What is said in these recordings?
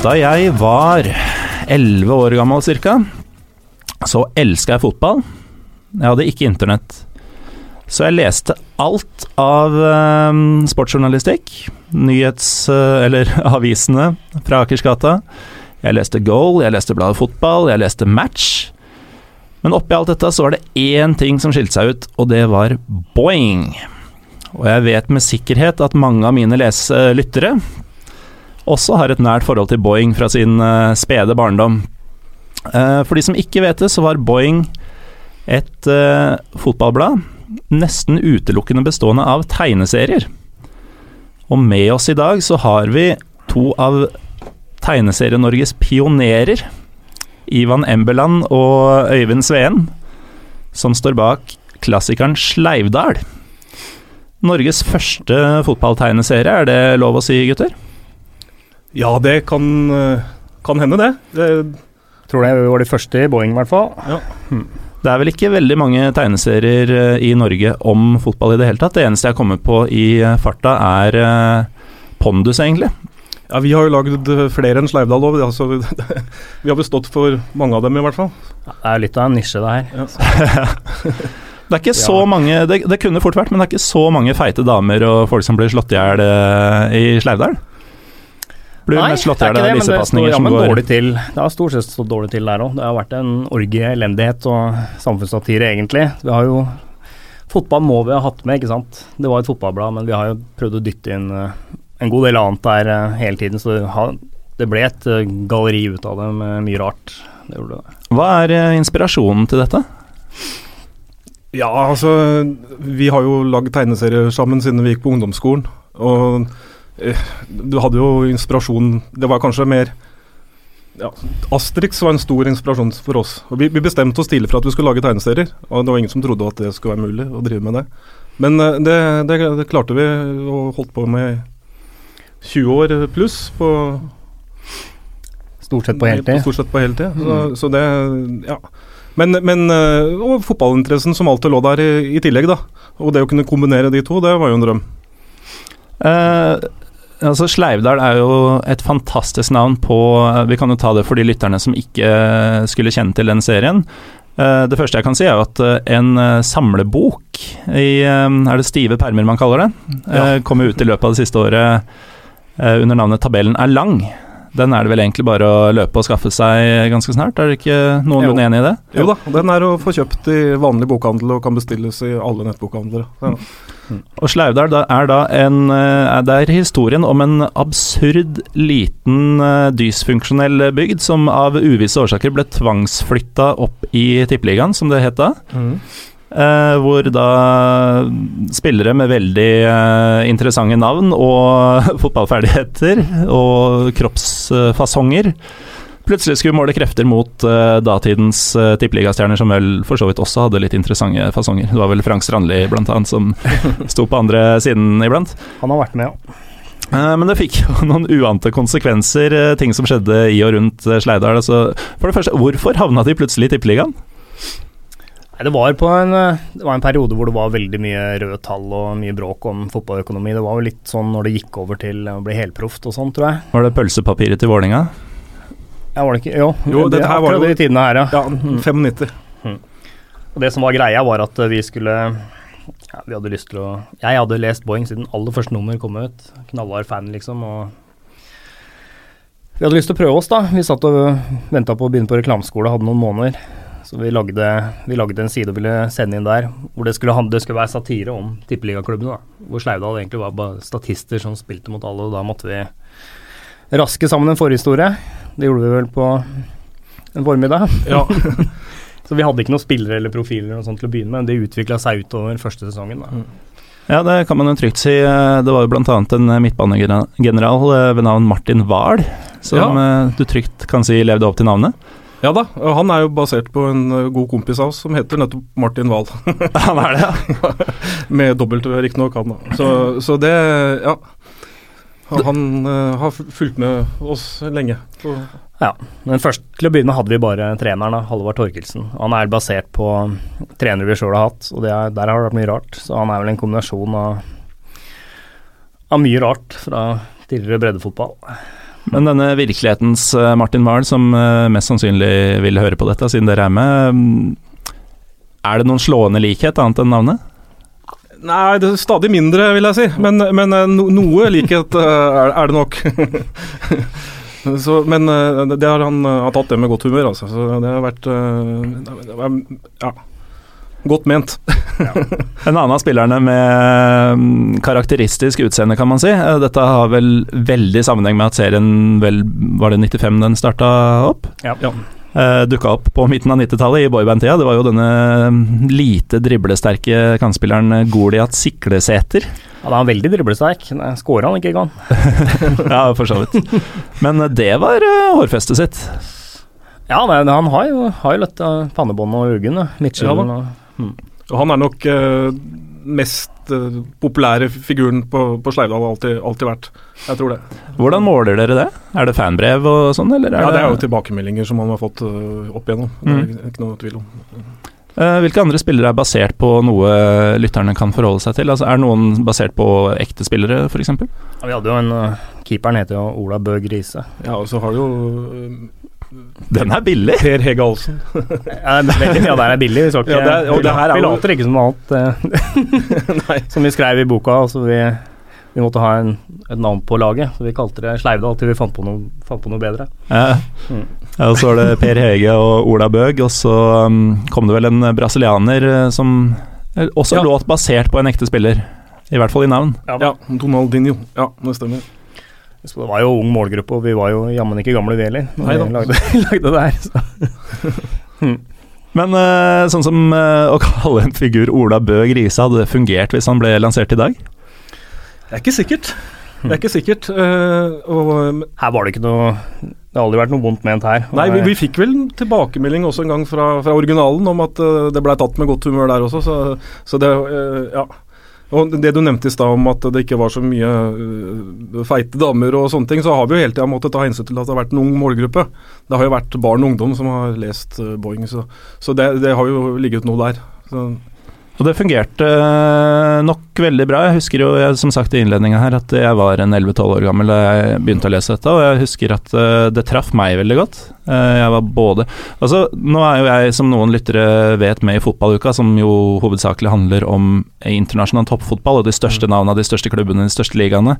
Da jeg var 11 år gammel cirka, så elska jeg fotball. Jeg hadde ikke internett. Så jeg leste alt av eh, sportsjournalistikk, nyhets- eh, eller avisene fra Akersgata. Jeg leste Goal, jeg leste Bladet Fotball, jeg leste Match. Men oppi alt dette så var det én ting som skilte seg ut, og det var Boing. Og jeg vet med sikkerhet at mange av mine les- eh, lyttere også har et nært forhold til Boeing fra sin uh, spede barndom. Uh, for de som ikke vet det, så var Boeing et uh, fotballblad nesten utelukkende bestående av tegneserier. Og med oss i dag så har vi to av Tegneserie-Norges pionerer. Ivan Embeland og Øyvind Sveen, som står bak klassikeren Sleivdal. Norges første fotballtegneserie, er det lov å si, gutter? Ja, det kan, eh, kan hende, det. det. Tror det var de første i Boeing, i hvert fall. Det er vel ikke veldig mange tegneserier eh, i Norge om fotball i det hele tatt. Det eneste jeg kommer på i eh, farta, er Pondus, egentlig. Ja, Vi har jo lagd flere enn Sleivdal òg. Altså, vi har bestått for mange av dem, i hvert fall. Ja, Det er litt av en nisje, det her. Det er ikke så mange det, det kunne fort vært, men det er ikke så mange feite damer og folk som blir slått i hjel i Sleivdal. Blir Nei, mest slått i hjel av men det står som jammen går dårlig til. Det har stort sett stått dårlig til der òg. Det har vært en orgie elendighet og samfunnssatire, egentlig. Vi har jo Fotball må vi ha hatt med, ikke sant. Det var et fotballblad, men vi har jo prøvd å dytte inn eh, en god del annet der eh, hele tiden, så det, ble et eh, galleri ut av det med mye rart. Det gjorde det. Hva er inspirasjonen til dette? Ja, altså Vi har jo lagd tegneserier sammen siden vi gikk på ungdomsskolen. Og du hadde jo inspirasjon Det var kanskje mer ja, Asterix var en stor inspirasjon for oss. Og vi, vi bestemte oss tidlig for at vi skulle lage tegneserier. Og det var ingen som trodde at det skulle være mulig å drive med det. Men eh, det, det, det klarte vi og holdt på med 20 år pluss på Stort sett på heltid. Stort sett på heltid. Så, så det Ja. Men, men øh, Og fotballinteressen som alltid lå der i, i tillegg, da. Og det å kunne kombinere de to, det var jo en drøm. Eh, altså Sleivdal er jo et fantastisk navn på eh, Vi kan jo ta det for de lytterne som ikke eh, skulle kjenne til den serien. Eh, det første jeg kan si, er jo at en samlebok i Er det stive permer man kaller det? Ja. Kommer ut i løpet av det siste året under navnet 'Tabellen er lang'. Den er det vel egentlig bare å løpe og skaffe seg ganske snart, er det ikke noenlunde enig i det? Jo da, den er å få kjøpt i vanlig bokhandel og kan bestilles i alle nettbokhandlere. Ja. Og Slaudal er da en eh, Det er historien om en absurd liten eh, dysfunksjonell bygd som av uvisse årsaker ble tvangsflytta opp i Tippeligaen, som det het da. Eh, hvor da spillere med veldig eh, interessante navn og fotballferdigheter og kroppsfasonger plutselig skulle måle krefter mot uh, datidens uh, tippeligastjerner, som vel for så vidt også hadde litt interessante fasonger. Det var vel Frank Strandli blant annet som sto på andre siden iblant. Han har vært med, ja. Eh, men det fikk jo noen uante konsekvenser, ting som skjedde i og rundt Sleidal. Altså, for det første, hvorfor havna de plutselig i Tippeligaen? Det, var på en, det var en periode hvor det var veldig mye røde tall og mye bråk om fotballøkonomi. Det var jo litt sånn når det gikk over til å bli helproft og sånn, tror jeg. Var det pølsepapiret til Vålinga? Ja, var det ikke? Jo, Jo, det, dette her var jo- de tidene her, ja. Ja, 95. Og det som var greia, var at vi skulle ja, Vi hadde lyst til å Jeg hadde lest Boeing siden aller første nummer kom ut. Knallhard fan, liksom. Og vi hadde lyst til å prøve oss, da. Vi satt og venta på å begynne på reklameskole, hadde noen måneder. Så vi lagde, vi lagde en side og ville sende inn der hvor det skulle, det skulle være satire om tippeligaklubbene. Hvor Slaudal egentlig var bare statister som spilte mot alle, og da måtte vi raske sammen en forhistorie. Det gjorde vi vel på en formiddag. Ja. Så vi hadde ikke noen spillere eller profiler eller noe sånt til å begynne med. Det utvikla seg utover første sesongen. da. Ja, det kan man jo trygt si. Det var jo bl.a. en midtbanegeneral eh, ved navn Martin Wahl, som ja. du trygt kan si levde opp til navnet. ja da, og han er jo basert på en eh, god kompis av oss som heter nettopp Martin Wahl. Han er det, ja. Med dobbelt, riktignok, han da. Så, så det, ja. Han uh, har fulgt med oss lenge. Så, Ja, men først til å begynne med hadde vi bare treneren, da, Halvard Torkelsen. Han er basert på trenere vi sjøl har hatt, og det er, der har det vært mye rart. Så han er vel en kombinasjon av, av mye rart fra tidligere breddefotball. Men denne virkelighetens eh, Martin Wahl, som eh, mest sannsynlig vil høre på dette, siden dere er med, mm, er det noen slående likhet annet enn navnet? Nei, det er stadig mindre, vil jeg si. Men, men eh, no, noe likhet eh, er, er det nok. så, men eh, det har han har tatt det med godt humør, altså. Så det har vært Ja. Godt ment. En annen av spillerne med mm, karakteristisk utseende, kan man si. Dette har vel veldig sammenheng med at serien vel Var det 95 den starta opp? Ja. Ja. Uh, Dukka opp på midten av 90-tallet i boyband-tida. Det var jo denne mm, lite driblesterke kantspilleren Goliat Siklesæter. Ja, da er han veldig driblesterk. Skåra han ikke, Egan? ja, for så vidt. Men eh, det var uh, hårfestet sitt. Ja, nei, han har jo, har jo litt pannebånd og øyne. Ja mm. Og han er nok uh, mest eh, populære figuren på, på Sleivdal, har alltid, alltid vært. Jeg tror det. Hvordan måler dere det? Er det fanbrev og sånn, eller? Ja, Det er jo tilbakemeldinger som man har fått eh, opp igjennom. Det Mm. er ikke noe tvil om. Eh, Hvilke andre spillere er basert på noe lytterne kan forholde seg til? Altså, er noen basert på ekte spillere, f.eks.? Ja, Vi hadde jo en uh, Keeperen heter jo Ola Bø Grise. Ja, og så har du jo Den er billig! Per Hege Olsen. Ja, veldig mye av det her er billig. Vi, skal ikke, Ja, det er- og det her er vi later ikke som noe annet. eh, som vi skrev i boka. Altså vi, vi måtte ha en, et navn på laget, så vi kalte det Sleivdal til vi fant på noe, fant på noe bedre. Ja. Mm. Ja, og så var det Per Hege og Ola Bøg, og så um, kom det vel en brasilianer eh, som eh, også Ja. låt basert på en ekte spiller. I hvert fall i navn. Ja, Donaldinho. Ja, det stemmer. Så det var jo ung målgruppe, og vi var jo jammen ikke gamle vi heller når vi lagde, lagde det her. Så. Men eh, sånn som eh, å kalle en figur Ola Bø Grise, hadde det fungert hvis han ble lansert i dag? Det er ikke sikkert. Det er ikke sikkert. eh, og, Her var det ikke noe Det har aldri vært noe vondt ment her. nei, vi, vi fikk vel tilbakemelding også en gang fra, fra originalen om at det blei tatt med godt humør der også, så, så det Ja. Og det du nevnte i stad om at det ikke var så mye eh, feite damer og sånne ting, så har vi jo hele tida måttet ta hensyn til at det har vært en ung målgruppe. Det har jo vært barn og ungdom som har lest uh, Boeing, så, så det, det har jo ligget noe der. Så, Og det fungerte eh, nok veldig bra. Jeg husker jo, som sagt i innledninga her, at jeg var en 11-12 år gammel da jeg begynte å lese dette, og jeg husker at eh, det traff meg veldig godt. Eh, jeg var både Altså, nå er jo jeg, som noen lyttere vet, med i fotballuka, som jo hovedsakelig handler om internasjonal toppfotball og de største navnene, de største klubbene, de største ligaene.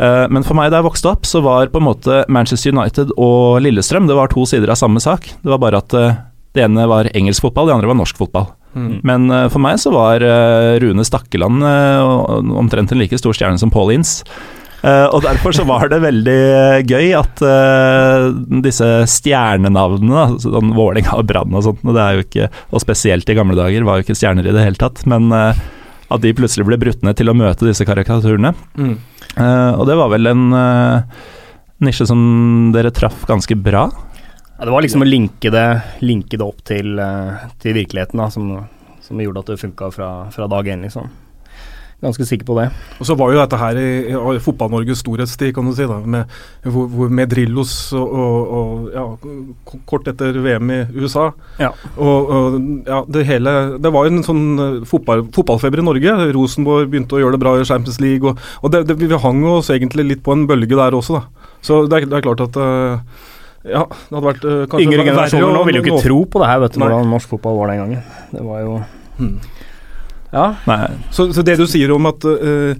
Eh, men for meg da jeg vokste opp, så var på en måte Manchester United og Lillestrøm det var to sider av samme sak. Det var bare at det ene var engelsk fotball, det andre var norsk fotball. Men uh, for meg så var uh, Rune Stakkeland uh, omtrent en like stor stjerne som Paul Ince. Og derfor så var det veldig gøy at disse stjernenavnene, sånn Vålerenga og Brann og sånt, og ikke, og spesielt i gamle dager, var jo ikke stjerner i det hele tatt, men at de plutselig ble brutt ned til å møte disse karikaturene. mm. Og det var vel en nisje som dere traff ganske bra. Ja, det var liksom å linke det, linke det opp til, eh, til virkeligheten, da, som, som gjorde at det funka fra, fra dag én, liksom. Ganske sikker på det. Og så var jo dette her i, i Fotball-Norges storhetstid, kan du si, da, med, med Drillos og, og, og ja, kort etter VM i USA. Ja. Og, og ja, det hele Det var jo en sånn eh, fotball, fotballfeber i Norge. Rosenborg begynte å gjøre det bra i Champions League, og, og det, det, vi hang oss egentlig litt på en bølge der også, da. Så det er, det er klart at eh, ja, det hadde vært uh, kanskje Yngre generasjoner nå vil jo ikke tro på det her, vet du, hvordan norsk fotball var den gangen. Det var jo Hmm. Ja. Nei, Så, så det du sier om at uh,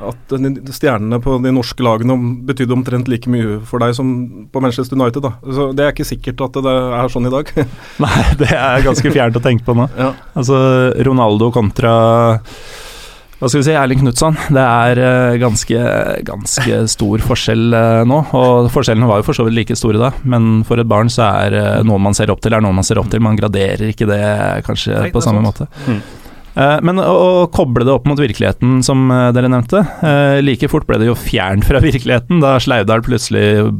at stjernene på de norske lagene betydde omtrent like mye for deg som på Manchester United. da. Så Det er ikke sikkert at det er sånn i dag. Nei, det er ganske fjernt å tenke på nå. ja. Altså Ronaldo kontra hva skal vi si, Erling Knutson. Det er eh, ganske, ganske stor forskjell eh, nå. Og forskjellene var jo for så vidt like store da, men for et barn så er uh, noen man ser opp til, er noen man ser opp til. Man graderer ikke det kanskje Nei, på det samme sant. måte. Mm. Eh, men å, koble det opp mot virkeligheten, som eh, dere nevnte. eh, like fort ble det jo fjernt fra virkeligheten da Sleivdal plutselig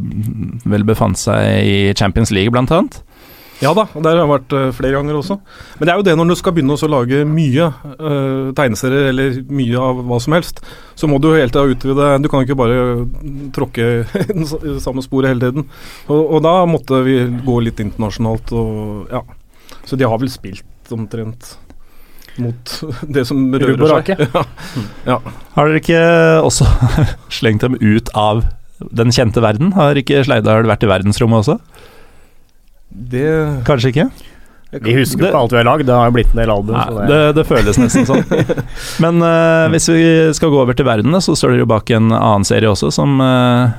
vel befant seg i Champions League, blant annet. Ja da, der har jeg vært eh, flere ganger også. Men det er jo det når du skal begynne å lage mye uh, tegneserier eller mye av hva som helst, så må du jo hele tida utvide Du kan ikke bare tråkke samme sporet hele tiden. Og, og da måtte vi gå litt internasjonalt og ja. Så de har vel spilt omtrent mot det som rører seg. Ja. Ja. Har dere ikke også slengt dem ut av den kjente verden? Har ikke Sleivdal vært i verdensrommet også? Det Kanskje ikke? Vi husker Det- ikke alt vi har lagd, det har jo blitt en del album. Nei, så det, det, det føles nesten sånn. Men uh, hvis vi skal gå over til verden, så står dere jo bak en annen serie også som uh,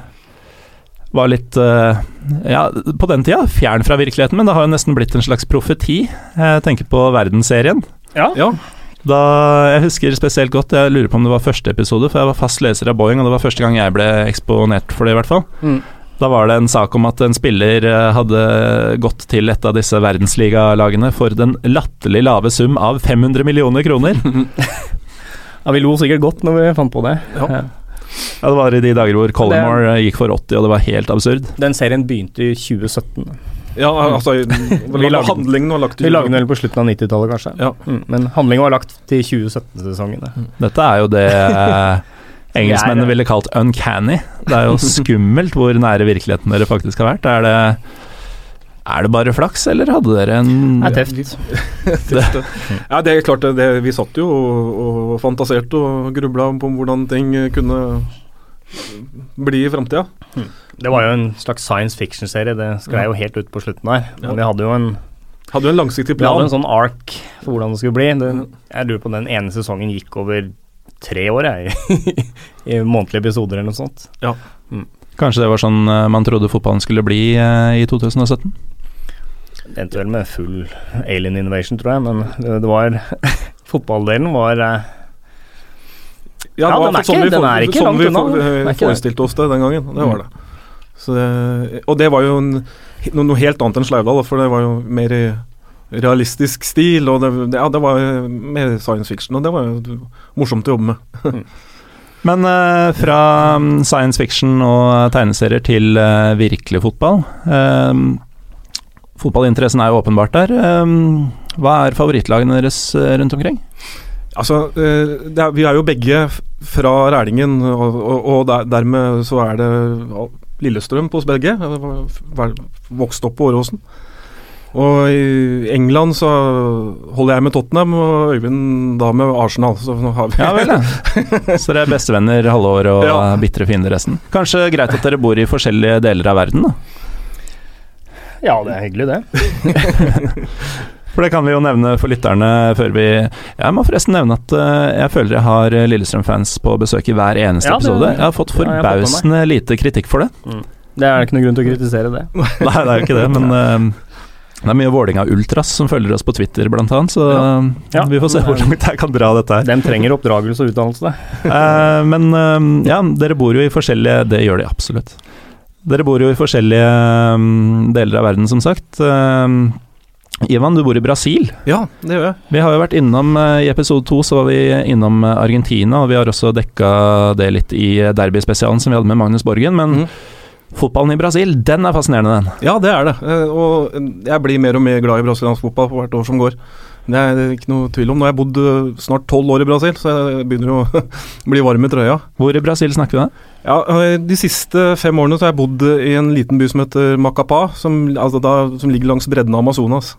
var litt uh, Ja, på den tida fjern fra virkeligheten, men det har jo nesten blitt en slags profeti. Jeg tenker på verdensserien. ja. Ja. Da, jeg husker spesielt godt, jeg lurer på om det var første episode, for jeg var fast leser av Boeing, og det var første gang jeg ble eksponert for det, i hvert fall. Mm. Da var det en sak om at en spiller eh, hadde gått til et av disse verdensligalagene for den latterlig lave sum av 500 millioner kroner. ja, vi lo sikkert godt når vi fant på det. Ja. Ja. Det var i de dager hvor Collimore eh, gikk for 80, og det var helt absurd. Den serien begynte i 2017. ja, altså Vi lagde- Handlingen var lagt til Vi lagde den vel på slutten av 90-tallet, kanskje. Ja. Mm, men handlingen var lagt til 2017-sesongene. Dette er jo det eh, engelskmennene er- ville kalt uncanny. Det er jo skummelt hvor nære virkeligheten dere faktisk har vært. Er det, er det bare flaks, eller hadde dere en Det er tøft. Det, ja, det er klart det, det, Vi satt jo og, og fantaserte og grubla på hvordan ting kunne bli i framtida. Det var jo en slags science fiction-serie. Det sklei jo helt ut på slutten her. Men vi hadde jo en, Hadde jo en langsiktig vi hadde plan. en sånn ark for hvordan det skulle bli. Det, jeg lurer på om den ene sesongen gikk over tre år, jeg. I månedlige episoder eller noe sånt. Kanskje det var sånn eh, man trodde fotballen skulle bli eh, i 2017? Det endte vel med full alien innovation, tror jeg. Men det, det var Fotballdelen var ja, Ja, det var den er sånn ikke- vi den er ikke sånn langt vi unna. ikke det. forestilte oss det den gangen. Det var det. Så det. Og det var jo en, noe helt annet enn Sleivdal, for det var jo mer i realistisk stil, og det, ja, det var mer science fiction, og det var jo morsomt å jobbe med. Men eh, fra mm, science fiction og tegneserier til eh, virkelig fotball. Eh, fotballinteressen er jo åpenbart der. Eh, hva er favorittlagene deres eh, rundt omkring? Altså, eh, det er, vi er jo begge fra Rælingen, og, og, og der, dermed så er det Lillestrøm på oss begge. Vokste opp på Åråsen. Og i England så holder jeg med Tottenham, og Øyvind da med Arsenal. Så nå har vi Ja vel, ja. Så dere er bestevenner halve året og Ja. bitre fiender resten. Kanskje greit at dere bor i forskjellige deler av verden, da. Ja, det er hyggelig, det. For det kan vi jo nevne for lytterne før vi Jeg må forresten nevne at eh, jeg føler jeg har Lillestrøm-fans på besøk i hver eneste Ja, det- episode. Jeg har fått ja, har fått forbausende lite kritikk for det. Det er ikke noen grunn til å kritisere det. Nei, det er jo ikke det, men eh, det er mye Vålinga-ultras som følger oss på Twitter, blant annet, så ja. Ja. vi får se hvor langt jeg kan dra dette her. De trenger oppdragelse og utdannelse. uh, men uh, ja, dere bor jo i forskjellige Det gjør de absolutt. Dere bor jo i forskjellige um, deler av verden, som sagt. Uh, Ivan, du bor i Brasil. Ja, det gjør jeg. Vi har jo vært innom I episode to så var vi innom Argentina, og vi har også dekka det litt i derbyspesialen som vi hadde med Magnus Borgen. Men Mhm. Fotballen i Brasil, den er fascinerende, den. Ja, det er det. Eh, Og jeg blir mer og mer glad i brasiliansk fotball for hvert år som går. Det er ikke noe tvil om. Nå har jeg bodd eh, snart tolv år i Brasil, så jeg begynner å bli varm i trøya. Hvor i Brasil snakker vi da? Ja, eh, De siste fem årene så har jeg bodd i en liten by som heter Macapá, som, altså som ligger langs bredden av Amazonas.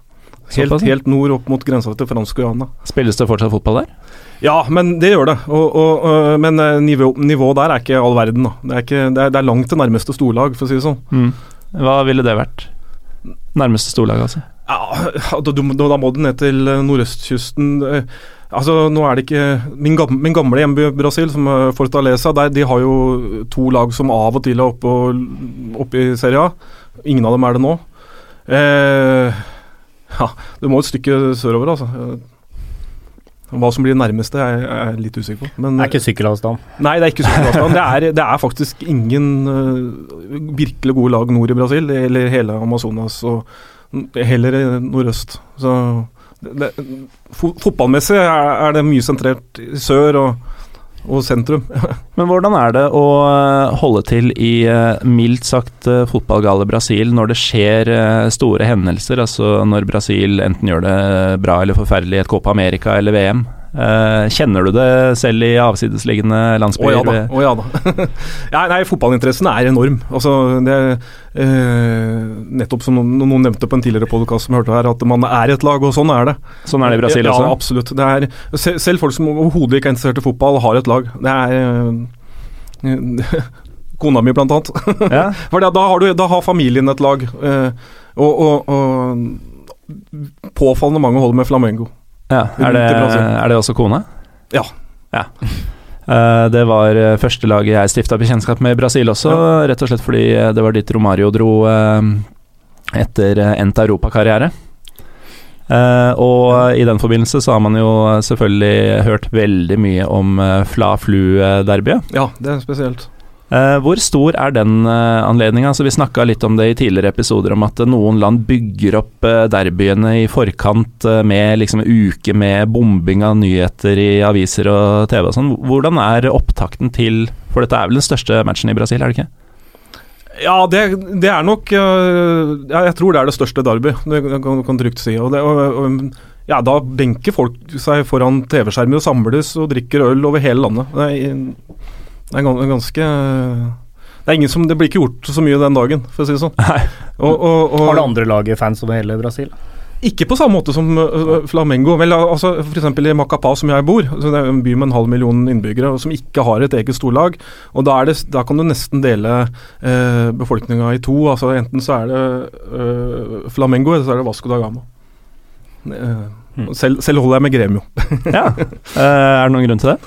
Helt, helt nord opp mot grensa til fransk Guyana. Spilles det fortsatt fotball der? Ja, men det gjør det. Og, og, og, men eh, nivå, der er ikke all verden. Det er, ikke, det er, det er langt til nærmeste storlag, for å si det sånn. Mm. Hva ville det vært? Nærmeste storlag, altså. Ja, da, da må du ned til eh, nordøstkysten. Eh, Altså, nå er det ikke Min gamle, min gamle hjemby Brasil, som Fortaleza, der, de har jo to lag som av og til er oppe, oppe i Serie A. Ingen av dem er det nå. Eh, ja, du må et stykke sørover, altså. Hva som blir det nærmeste, er jeg litt usikker på. Men, det er ikke sykkelavstand? Nei, det er ikke sykkelavstand. det, er, det er faktisk ingen uh, virkelig gode lag nord i Brasil, eller hele Amazonas, og heller nordøst. Så det, fotballmessig er, er, det mye sentrert i sør og, og sentrum. Men hvordan er det å eh, holde til i eh, mildt sagt eh, fotballgale Brasil når det skjer store hendelser? Altså når Brasil enten gjør det bra eller forferdelig i et Copa America eller VM? Uh, kjenner du det selv i avsidesliggende landsbyer? Å ja da. Oh, ja, da. ja, nei, fotballinteressen er enorm. Altså, det, eh, nettopp som noen, noen, nevnte på en tidligere podkast som hørte her, at man er et lag, og sånn er det. Sånn er det i Brasil også? Ja, absolutt. Er, selv folk som overhodet ikke er interessert i fotball, har et lag. Det er eh, Kona mi, blant annet. Ja. For da, har du, da, har familien et lag. og, og, og påfallende mange holder med Flamengo. Ja, er det, er det også kone? Ja. ja. Uh, det var uh, første laget jeg stifta bekjentskap med i Brasil også, ja. rett og slett fordi uh, det var dit Romario dro etter endt europakarriere. og i den forbindelse så har man jo selvfølgelig hørt veldig mye om Fla-Flu-derbyet. Ja, det er spesielt. Uh, hvor stor er den uh, anledninga? Altså, vi snakka litt om det i tidligere episoder, om at noen land bygger opp uh, derbyene i forkant med liksom uke med bombing av nyheter i aviser og TV og sånn. Hvordan er opptakten til For dette er vel den største matchen i Brasil, er det ikke? Ja, det, det er nok Jeg tror det er det største derby, det kan, du trygt si. Og det, og, ja, da benker folk seg foran TV-skjermer og samles og drikker øl over hele landet. Det er det er ganske det er ingen som, det blir ikke gjort så mye den dagen, for å si det sånn. Og, og, og, Har det andre laget fans over hele Brasil? Ikke på samme måte som uh, Flamengo. Vel, altså F.eks. i Macapá, som jeg bor, så det er en by med en halv million innbyggere, og som ikke har et eget storlag. og Da, det, da kan du nesten dele uh, befolkninga i to. altså Enten så er det uh, Flamengo, eller så er det Vasco da Gama. Uh, selv, selv holder jeg med Gremio. ja, Er det noen grunn til det?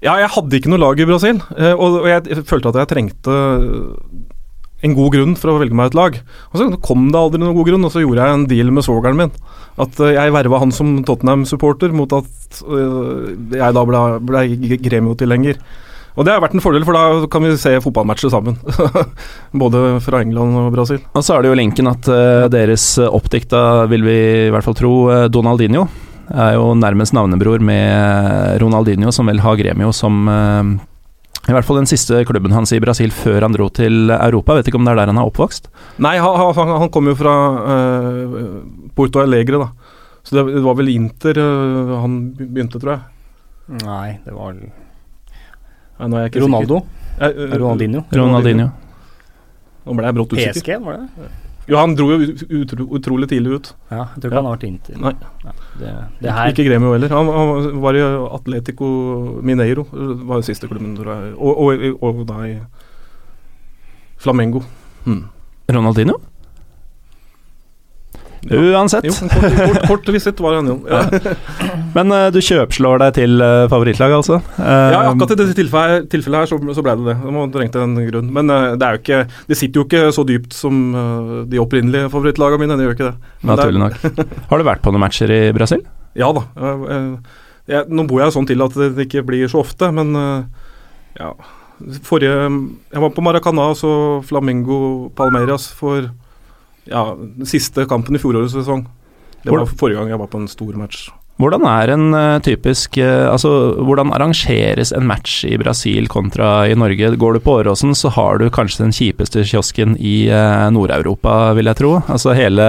Ja, jeg hadde ikke noe lag i Brasil, eh, og jeg følte at jeg trengte en god grunn for å velge meg et lag. Og så kom det aldri noen god grunn, og så gjorde jeg en deal med svogeren min. At eh, jeg verva han som Tottenham-supporter, mot at eh, jeg da ble, ble Gremio-tilhenger. Og det har vært en fordel, for da kan vi se fotballmatcher sammen. Både fra England og Brasil. Og så er det jo linken at deres oppdikta, vil vi i hvert fall tro, Donaldinho er jo nærmest navnebror med Ronaldinho, som vel har Gremio som uh, i hvert fall den siste klubben hans i Brasil før han dro til Europa. Vet ikke om det er der han er oppvokst? Nei, han, han, han kom jo fra uh, Porto Alegre, da. Så det, det var vel Inter uh, han begynte, tror jeg. Nei, det var Nei, Ronaldo? Ronaldinho. Ronaldinho. Nå ble jeg brått usikker. PSG, var det? Jo, han dro jo utro, utrolig tidlig ut. Ja, jeg tror ikke ja. han har vært inntil. Nei. Ja, det, det her. Ikke Gremio heller. Han, han, var i Atletico Mineiro, var jo siste klubben, tror jeg. Og, og, og, da i Flamengo. Hmm. Ronaldinho? Uansett. Jo, kort, kort, kort visitt var han jo. Ja. Men uh, du kjøpslår deg til uh, favorittlag, altså? Uh, ja, akkurat i dette tilfellet, tilfellet her så, så ble det det. Da trengte en grunn. Men det er jo ikke Det sitter jo ikke så dypt som de opprinnelige favorittlagene mine. Det gjør ikke det. Naturlig nok. Har du vært på noen matcher i Brasil? Ja da. Jeg, nå bor jeg sånn til at det ikke blir så ofte, men ja Forrige Jeg var på Maracana og Flamingo Palmeiras for ja, siste kampen i fjorårets sesong. Det var forrige gang jeg var på en stor match. Hvordan er en uh, typisk uh, Altså, hvordan arrangeres en match i Brasil kontra i Norge? Går du på Åråsen, så har du kanskje den kjipeste kiosken i uh, Nord-Europa, vil jeg tro. Altså hele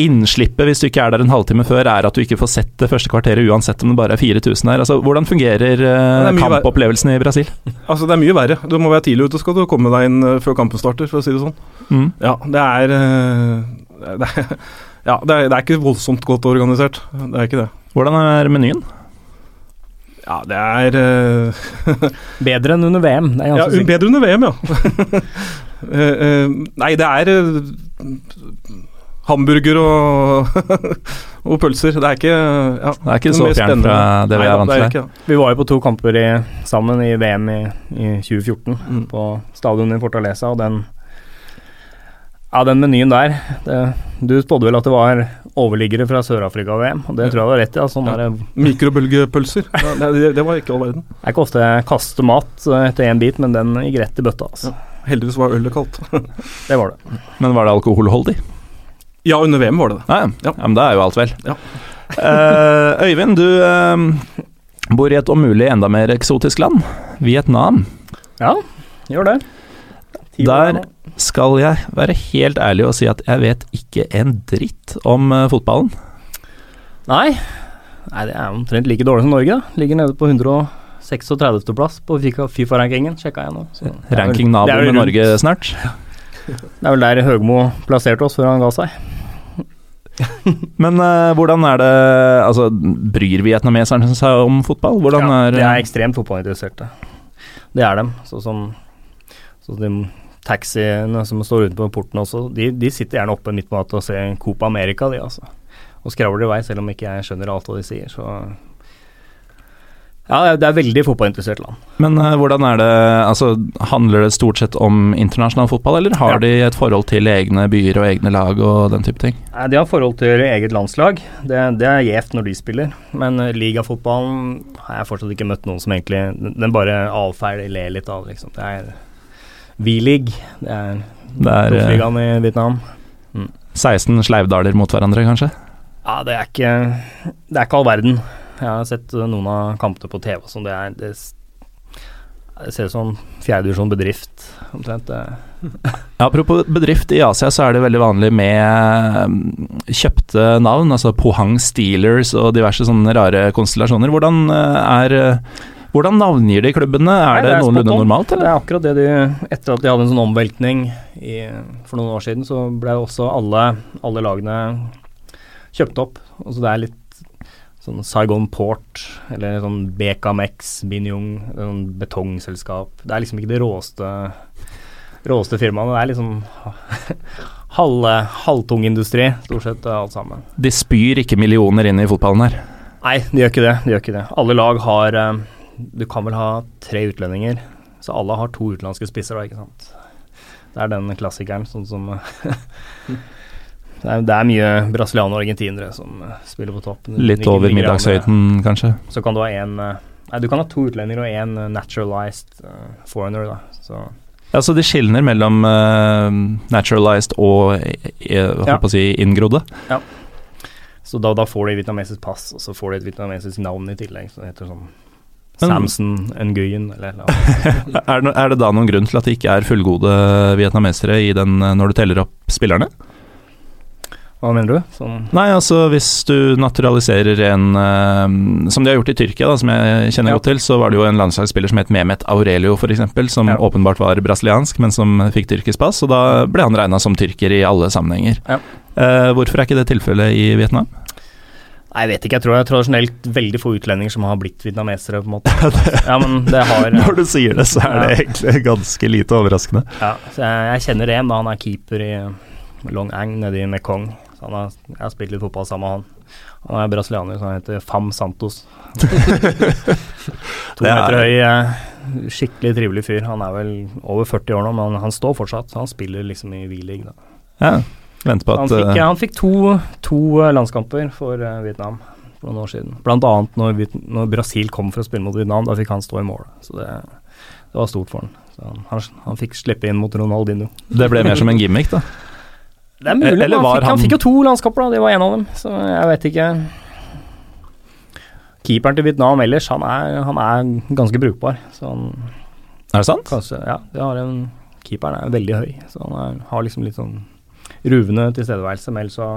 Innslippet hvis du ikke er der en halvtime før, er at du ikke får sett det første kvarteret uansett om det bare er 4000 her. Altså, hvordan fungerer uh, kampopplevelsen i Brasil? Altså, Det er mye verre. Du må være tidlig ute skal du komme deg inn uh, før kampen starter, for å si det sånn. Mm. Ja, det er, uh, det er Ja, det er, det er, ikke voldsomt godt organisert. Det er ikke det. Hvordan er menyen? Ja, det er Bedre enn under VM. ja, bedre under VM, ja. nei, det er hamburger og, og pølser. Det er ikke ja, Det er ikke det så mest fjernt fra det vi Nei er vant til. ikke det. Vi var jo på to kamper i, sammen i VM i, i 2014 Mm. på stadionet i Fortaleza, og den Ja, den menyen der det, Du spådde vel at det var overliggere fra Sør-Afrika-VM, og det tror jeg du har rett i. Ja, sånn Ja. Mikrobølgepølser. Ja, det, det var ikke all verden. det er ikke ofte jeg kaster mat eh, etter én bit, men den gikk rett i bøtta. Altså. Heldigvis var ølet kaldt. Det var det. Men var det alkoholholdig? Ja, under VM var det det. Ja, ja. Ja. men da er jo alt vel. Ja. uh, Øyvind, du uh, bor i et om mulig enda mer eksotisk land, Vietnam. Ja, gjør det. Ti Der skal jeg være helt ærlig og si at jeg vet ikke en dritt om uh, fotballen. Nei. Nei, det er omtrent like dårlig som Norge. da. Ligger nede på 136. plass på FIFA- Fifa-rankingen, sjekka jeg nå. Så Ranking nabo med Norge snart. Det er vel der Høgmo plasserte oss før han ga seg. Men uh, hvordan er det Altså, bryr vietnameserne seg om fotball? Hvordan ja, er, de er ekstremt fotballinteresserte. Det er dem. Sånn som så de taxiene som står ute på porten også, de, de sitter gjerne oppe midt på natta og ser Copa America, de altså. Og skravler i vei, selv om ikke jeg skjønner alt hva de sier, så Ja, det er- veldig fotballinteressert land. Men uh, hvordan er det Altså, handler det stort sett om internasjonal fotball, eller har Ja. de et forhold til egne byer og egne lag og den type ting? Nei, De har forhold til eget landslag. Det, det er gjevt når de spiller. Men uh, ligafotballen har jeg fortsatt ikke møtt noen som egentlig Den, bare avfeier, ler litt av liksom. Det er V-league. Det er er eh, proffligaen i Vietnam. 16 sleivdaler mot hverandre, kanskje? Ja, det er ikke Det er ikke all verden. Jeg har sett noen av kampene på TV sånn. Det er det, det ser ut som fjerdedivisjon bedrift, omtrent. Det. Apropos bedrift, i Asia så er det veldig vanlig med mm, kjøpte navn, altså Pohang Steelers og diverse sånne rare konstellasjoner. Hvordan eh, er eh, hvordan navngir de klubbene? Er Nei, det, spot noenlunde normalt? normalt, Det er akkurat det de Etter at de hadde en sånn omveltning i, for noen år siden, så ble også alle, alle lagene kjøpt opp. Og så det er litt sånn Saigon Port, eller sånn BKMX, Binyong, sånn betongselskap. Det er liksom ikke det råeste, råeste firmaet. Det er liksom halv, halvtung industri, stort sett alt sammen. De spyr ikke millioner inn i fotballen her. Nei, de gjør ikke det. De gjør ikke det. Alle lag har eh, Du kan vel ha tre utlendinger, så alle har to utenlandske spisser, da, ikke sant. Det er den klassikeren, sånn som det, er, det er mye brasilianere og argentinere som eh, spiller på toppen. Litt over middagshøyden, kanskje. eh, Så kan du ha én Nei, du kan ha to utlendinger og én naturalized eh, foreigner, da. Så Ja, Så det skilner mellom uh, naturalized og eh, eh, Ja. å si inngrodde? Så da, da får de vietnamesisk pass, og så får de et vietnamesisk navn i tillegg. Så det heter sånn Samson Nguyen, eller noe. Er, det- er det da noen grunn til at det ikke er fullgode vietnamesere i den, eh, når du teller opp spillerne? Hva mener du? Sånn Nei, altså hvis du naturaliserer en uh, Som de har gjort i Tyrkia, da, som jeg kjenner Ja. godt til, så var det jo en landslagsspiller som het Mehmet Aurelio, f.eks., som Ja. åpenbart var brasiliansk, men som fikk tyrkisk pass, og da ble han regna som tyrker i alle sammenhenger. Ja. Uh, hvorfor er ikke det tilfellet i Vietnam? Nei, jeg vet ikke. Jeg tror det er tradisjonelt veldig få utlendinger som har blitt vietnamesere, på en måte. Ja, men det har Når du sier det, så er det egentlig ganske lite overraskende. Ja, jeg, jeg kjenner en, da. Han er keeper i Long Ang nede i Mekong. Han har, jeg har spilt litt fotball sammen med han. Han er brasilianer, så han heter Fam Santos. to er- meter høy, eh, skikkelig trivelig fyr. Han er vel over 40 år nå, men han, står fortsatt. Han spiller liksom i V-league, da. Ja, Venter på Han fikk, eh, han fikk to, to eh, landskamper for Vietnam for noen år siden. Blant annet når, når Brasil kom for å spille mot Vietnam, da fikk han stå i mål. Så det, det var stort for han. Han, han, han fikk slippe inn mot Ronaldinho. det ble mer som en gimmick, da. Det er mulig, Eller men han, fikk, han fikk jo to landskamper, da. Det var en av dem. Så jeg vet ikke. Keeperen til Vietnam ellers, han er, han er ganske brukbar. Så han Er det sant? kanskje Ja, de har en Keeperen er veldig høy, så han er, har liksom litt sånn ruvende tilstedeværelse. Men ellers så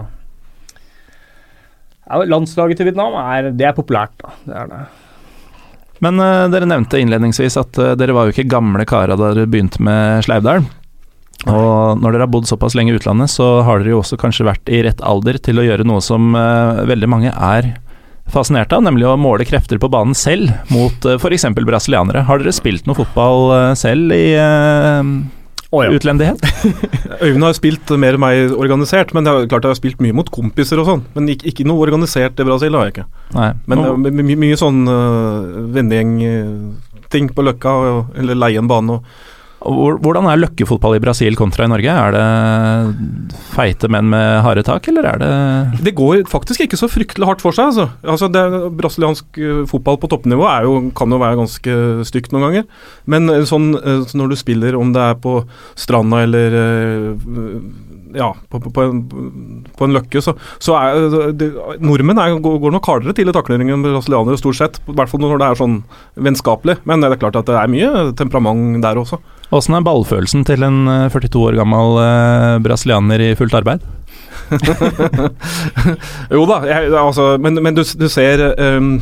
ja, Landslaget til Vietnam er, det er populært, da. Det er det. Men uh, dere nevnte innledningsvis at uh, dere var jo ikke gamle kara da dere begynte med Sleivdal. Og når dere har bodd såpass lenge i utlandet, så har dere jo også kanskje vært i rett alder til å gjøre noe som uh, veldig mange er fascinert av, nemlig å måle krefter på banen selv mot uh, f.eks. brasilianere. Har dere spilt noe fotball uh, selv i, eh, Å ja. utlendighet? Øyvind har spilt mer enn meg organisert, men det er klart jeg har spilt mye mot kompiser og sånn. Men ikke, ikke noe organisert i Brasil har jeg ikke. Nei. Men uh, my, my, mye sånn uh, vennegjeng-ting på Løkka, eller leie en bane og Hvordan er løkkefotball i Brasil kontra i Norge? Er det feite menn med harde tak, eller er det Det går faktisk ikke så fryktelig hardt for seg, altså. altså det, brasiliansk uh, fotball på toppnivå jo, kan jo være ganske stygt noen ganger. Men uh, sånn uh, så når du spiller, om det er på stranda eller ja, på, på, en, på en løkke, så, så er det, Nordmenn er, går, går nok hardere til i taklinger enn brasilianere, stort sett. I hvert fall når det er sånn vennskapelig. Men det er klart at det er mye temperament der også. Åssen er ballfølelsen til en eh, 42 år gammel eh, brasilianer i fullt arbeid? Jo da, jeg, altså, men, men du, du ser um,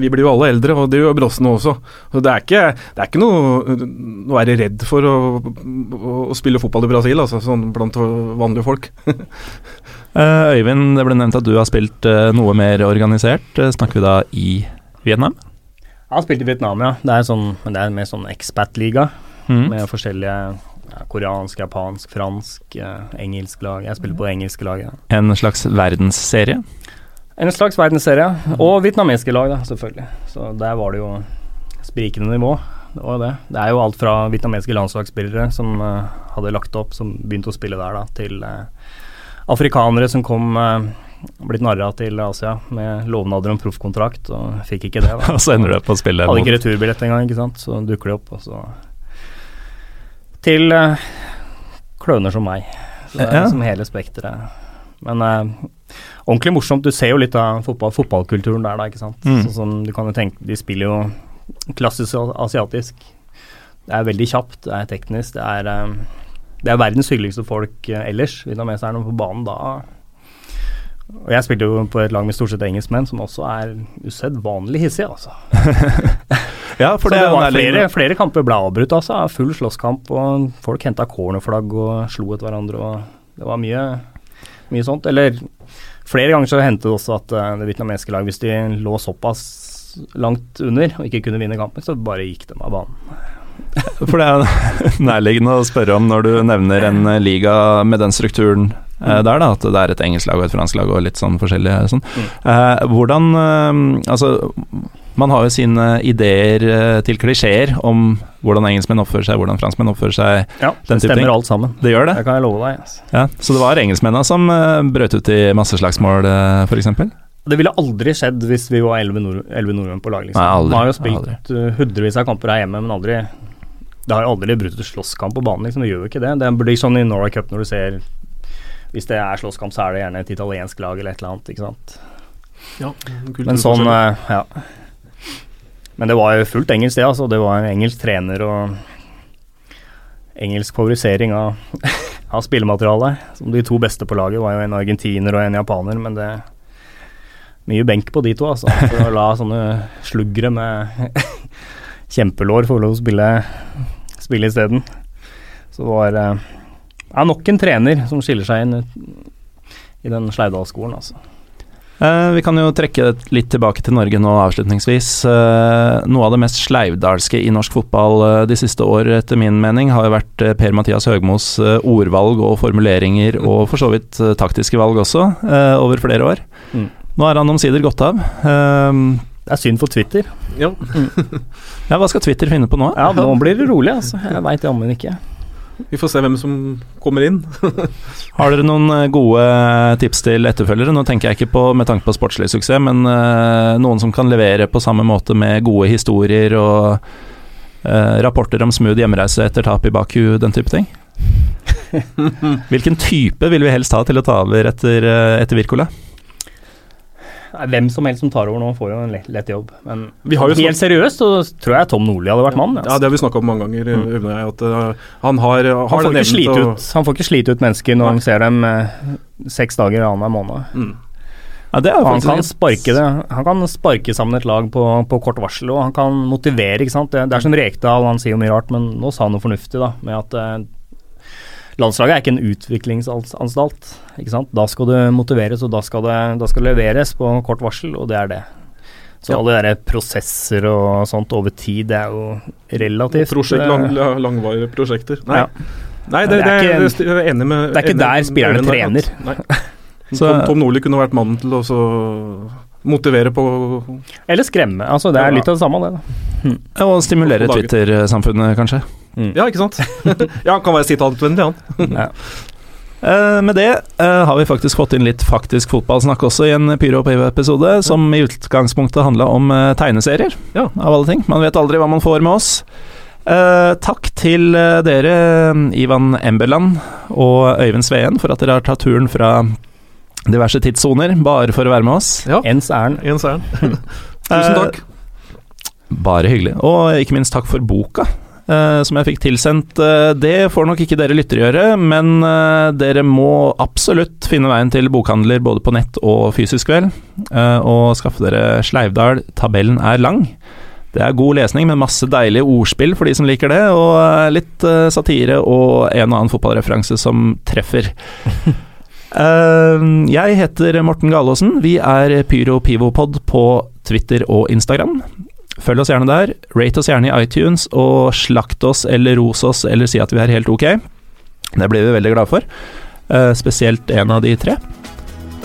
Vi blir jo alle eldre, og det gjør brossene også. Så det er ikke, det er ikke noe, noe å være redd for å, å, å spille fotball i Brasil, altså, sånn blant vanlige folk. Eh, Øyvind, det ble nevnt at du har spilt eh, noe mer organisert. Eh, Snakker vi da i Vietnam? Jeg har spilt i Vietnam, ja. Det er sånn, det er mer sånn expat-liga Mm. med forskjellige ja, koreansk, japansk, fransk, eh, engelsk lag. Jeg spiller på det engelske laget. En slags verdensserie? En slags verdensserie, og vietnamesiske lag, da, selvfølgelig. Så der var det jo sprikende nivå. Det var det. Det er jo alt fra vietnamesiske landslagsspillere som eh, hadde lagt opp, som begynte å spille der, da, til eh, afrikanere som kom eh, blitt narra til Asia med lovnader om proffkontrakt, og fikk ikke det. da. Og så ender du opp å spille Hadde ikke returbillett engang, ikke sant. Så dukker de opp, og så Til uh, kløner som meg. Så det er Ja. liksom hele spekteret. Men uh, ordentlig morsomt. Du ser jo litt av fotball, fotballkulturen der, da, ikke sant. Mm. Sånn som du kan jo tenke De spiller jo klassisk asiatisk. Det er veldig kjapt, det er teknisk, det er eh, Det er verdens hyggeligste folk ellers. Vietnameserne på banen da Og jeg spilte jo på et lag med stort sett engelskmenn, som også er usedvanlig hissige, altså. Ja, for Så det, det var flere, flere kamper ble avbrutt, altså. Full slåsskamp, og folk henta cornerflagg og slo etter hverandre. og Det var mye, mye sånt. Eller flere ganger så hendte det også at eh, det vietnamesiske lag, hvis de lå såpass langt under og ikke kunne vinne kampen, så bare gikk de av banen. For det er nærliggende å spørre om når du nevner en eh, liga med den strukturen eh, der, da, at det er et engelsk lag og et fransk lag og litt sånn forskjellig sånn. Mm. Eh, hvordan eh, Altså, man har jo sine ideer eh, til klisjeer om hvordan engelskmenn oppfører seg, hvordan franskmenn oppfører seg. Ja, Den det stemmer ting. alt sammen. Det gjør det? Det kan jeg love deg. Yes. Ja, så det var engelskmennene som uh, brøt ut i masseslagsmål, uh, f.eks.? Det ville aldri skjedd hvis vi var elleve nord nordmenn på lag. Liksom. Nei, aldri. Man har jo spilt aldri. hundrevis av kamper her hjemme, men aldri Det har jo aldri brutt ut slåsskamp på banen, liksom. Det gjør jo ikke det. Det blir sånn i Norway Cup når du ser Hvis det er slåsskamp, så er det gjerne et italiensk lag eller et eller annet, ikke sant. Men sånn, eh, ja. Men det var jo fullt engelsk, det. altså. Det var en engelsk trener og engelsk favorisering av, av spillematerialet. Som de to beste på laget var jo en argentiner og en japaner, men det Mye benk på de to, altså. For å la sånne sluggere med kjempelår få lov å spille, spille isteden. Så var det ja, nok en trener som skiller seg inn i den Sleivdal-skolen, altså. Eh, vi kan jo trekke det litt tilbake til Norge nå avslutningsvis. Eh, noe av det mest sleivdalske i norsk fotball eh, de siste år, etter min mening, har jo vært Per-Mathias Høgmos ordvalg og formuleringer, og for så vidt taktiske valg også, eh, over flere år. Mm. Nå er han omsider gått av. Det er synd for Twitter. Ja. ja, hva skal Twitter finne på nå? Ja, nå blir det rolig, altså. Jeg veit jammen ikke. Vi får se hvem som kommer inn. Har dere noen eh, gode tips til etterfølgere? Nå tenker jeg ikke på med tanke på sportslig suksess, men uh, noen som kan levere på samme måte med gode historier og uh, rapporter om smooth hjemreise etter tap i Baku, den type ting? Hvilken type vil vi helst ha til å ta over etter, eh, etter Wirkola? Nei, Hvem som helst som tar over nå, får jo en lett, lett jobb. Men Vi har jo helt seriøst så tror jeg Tom Nordli hadde vært mannen. Ja, Altså. det har vi snakka om mange ganger. Mm. Jeg, at uh, han har, har han, får slite ut, han får ikke slite ut mennesker når han ser dem uh, seks dager annenhver måned. Mm. Ja, det er han kan sparke det Han kan sparke sammen et lag på, på kort varsel, og han kan motivere. ikke sant? Det, det er som Rekdal, han sier jo mye rart, men nå sa han noe fornuftig, da, med at eh, landslaget er ikke en utviklingsanstalt. ikke sant? Da skal du motiveres, og da skal det, da skal det leveres på kort varsel, og det er det. Så alle de der prosesser og sånt over tid, det er jo relativt Prosjekt, eh, lang, langvarige prosjekter. Nei, Ja. Nei det, Det det, er er ikke- jeg er enig med det er ikke der spillerne trener. at- Nei. Så- Tom, Tom Nordli kunne vært mannen til å så motivere på Eller skremme. Altså, det er litt av det samme, det. da. Og stimulere Twitter-samfunnet, kanskje. Ja, ikke sant? ja, han kan være sitatvennlig, han. Ja. Eh, med det uh, har vi faktisk fått inn litt faktisk fotballsnakk også i en Pyro og Pivo-episode, som i utgangspunktet handla om uh, tegneserier, Ja. av alle ting. Man vet aldri hva man får med oss. Eh, takk til dere, Ivan Emberland og Øyvind Sveen, for at dere har tatt turen fra diverse tidssoner bare for å være med oss. Ja, Ens ærend. Ern. Tusen Eh, takk. Bare hyggelig. Og ikke minst takk for boka. eh, som jeg fikk tilsendt. Eh, det får nok ikke dere lyttere gjøre, men eh, dere må absolutt finne veien til bokhandler både på nett og fysisk vel, eh, og skaffe dere Sleivdal. Tabellen er lang. Det er god lesning med masse deilige ordspill for de som liker det, og eh, litt eh, satire og en og annen fotballreferanse som treffer. Eh, jeg heter Morten Galaasen. Vi er Pyro Pivopod på Twitter og Instagram. Følg oss gjerne der. Rate oss gjerne i iTunes, og slakt oss eller ros oss eller si at vi er helt ok. Det blir vi veldig glade for. Eh, spesielt en av de tre.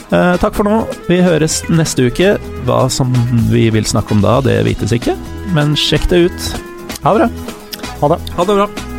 Eh, takk for nå. Vi høres neste uke. Hva som vi vil snakke om da, det vites ikke, men sjekk det ut. Ha det bra. Ha det. Ha det bra.